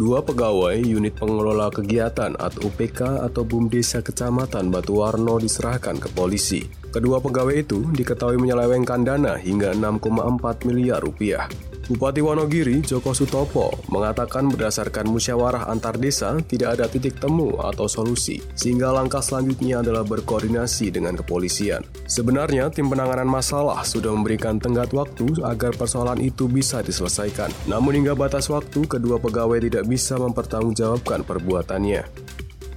Dua pegawai unit pengelola kegiatan atau UPK atau BUMDesa Kecamatan Batuwarno diserahkan ke polisi. Kedua pegawai itu diketahui menyelewengkan dana hingga 6,4 miliar rupiah. Bupati Wonogiri Joko Sutopo mengatakan berdasarkan musyawarah antar desa tidak ada titik temu atau solusi, sehingga langkah selanjutnya adalah berkoordinasi dengan kepolisian. Sebenarnya tim penanganan masalah sudah memberikan tenggat waktu agar persoalan itu bisa diselesaikan. Namun hingga batas waktu kedua pegawai tidak bisa mempertanggungjawabkan perbuatannya.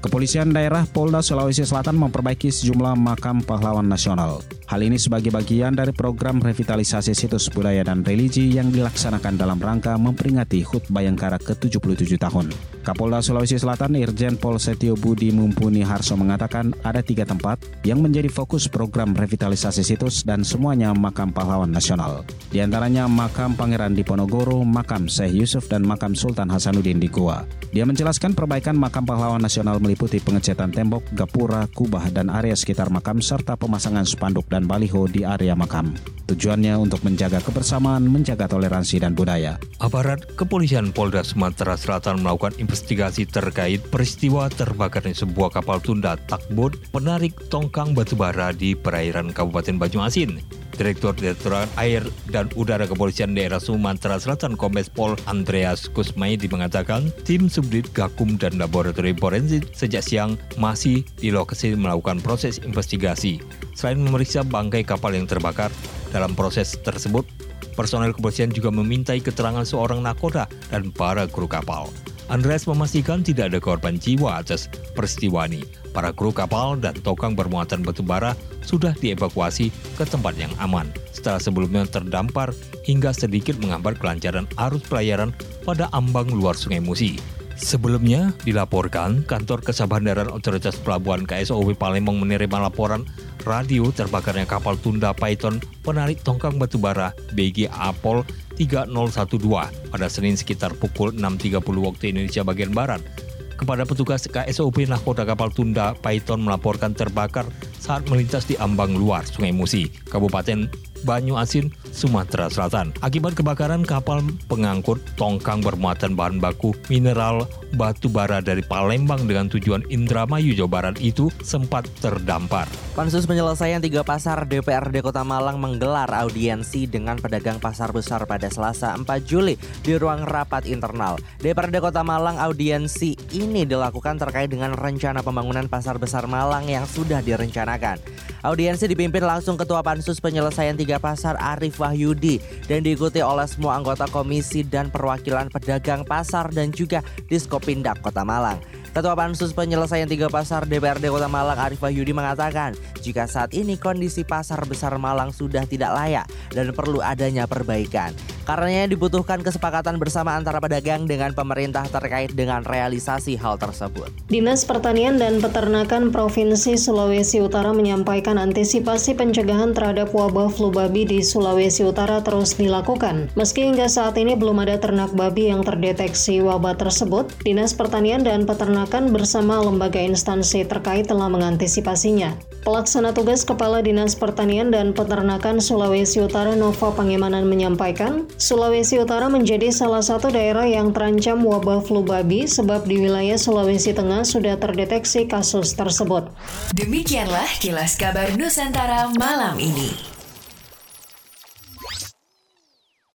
Kepolisian daerah Polda Sulawesi Selatan memperbaiki sejumlah makam pahlawan nasional. Hal ini sebagai bagian dari program revitalisasi situs budaya dan religi yang dilaksanakan dalam rangka memperingati HUT Bayangkara ke-77 tahun. Kapolda Sulawesi Selatan Irjen Pol Setio Budi Mumpuni Harso mengatakan ada tiga tempat yang menjadi fokus program revitalisasi situs dan semuanya makam pahlawan nasional. Di antaranya makam Pangeran Diponegoro, makam Syekh Yusuf, dan makam Sultan Hasanuddin di Goa. Dia menjelaskan perbaikan makam pahlawan nasional meliputi pengecatan tembok, gapura, kubah, dan area sekitar makam serta pemasangan spanduk dan baliho di area makam. Tujuannya untuk menjaga kebersamaan, menjaga toleransi dan budaya. Aparat Kepolisian Polda Sumatera Selatan melakukan investigasi terkait peristiwa terbakarnya sebuah kapal tunda takbot penarik tongkang batubara di perairan Kabupaten Banyuasin. Direktur Direktorat Air dan Udara Kepolisian Daerah Sumatera Selatan Kombes Pol Andreas Kusmaidi mengatakan tim subdit Gakum dan Laboratorium Forensik sejak siang masih di lokasi melakukan proses investigasi. Selain memeriksa bangkai kapal yang terbakar, dalam proses tersebut personel kepolisian juga memintai keterangan seorang nakoda dan para kru kapal. Andreas memastikan tidak ada korban jiwa atas peristiwa ini. Para kru kapal dan tokang bermuatan batu bara sudah dievakuasi ke tempat yang aman setelah sebelumnya terdampar hingga sedikit menghambat kelancaran arus pelayaran pada ambang luar Sungai Musi. Sebelumnya dilaporkan kantor kesabandaran otoritas pelabuhan KSOW Palembang menerima laporan radio terbakarnya kapal tunda Python penarik tongkang batubara BG Apol 3012 pada Senin sekitar pukul 6.30 waktu Indonesia bagian Barat. Kepada petugas KSOP Nahkoda kapal tunda Python melaporkan terbakar saat melintas di ambang luar Sungai Musi, Kabupaten Banyu Asin, Sumatera Selatan. Akibat kebakaran kapal pengangkut tongkang bermuatan bahan baku mineral batu bara dari Palembang dengan tujuan Indramayu, Jawa Barat itu sempat terdampar. Pansus penyelesaian tiga pasar DPRD Kota Malang menggelar audiensi dengan pedagang pasar besar pada Selasa 4 Juli di ruang rapat internal. DPRD Kota Malang audiensi ini dilakukan terkait dengan rencana pembangunan pasar besar Malang yang sudah direncanakan. Audiensi dipimpin langsung Ketua Pansus Penyelesaian Tiga Pasar Arif Wahyudi dan diikuti oleh semua anggota komisi dan perwakilan pedagang pasar dan juga Diskopindak Kota Malang. Ketua Pansus Penyelesaian Tiga Pasar DPRD Kota Malang Arif Wahyudi mengatakan, jika saat ini kondisi pasar besar Malang sudah tidak layak dan perlu adanya perbaikan. Karenanya dibutuhkan kesepakatan bersama antara pedagang dengan pemerintah terkait dengan realisasi hal tersebut. Dinas Pertanian dan Peternakan Provinsi Sulawesi Utara menyampaikan antisipasi pencegahan terhadap wabah flu babi di Sulawesi Utara terus dilakukan. Meski hingga saat ini belum ada ternak babi yang terdeteksi wabah tersebut, Dinas Pertanian dan Peternakan bersama lembaga instansi terkait telah mengantisipasinya. Pelaksana tugas Kepala Dinas Pertanian dan Peternakan Sulawesi Utara Nova Pangemanan menyampaikan, Sulawesi Utara menjadi salah satu daerah yang terancam wabah flu babi sebab di wilayah Sulawesi Tengah sudah terdeteksi kasus tersebut. Demikianlah kilas kabar Nusantara malam ini.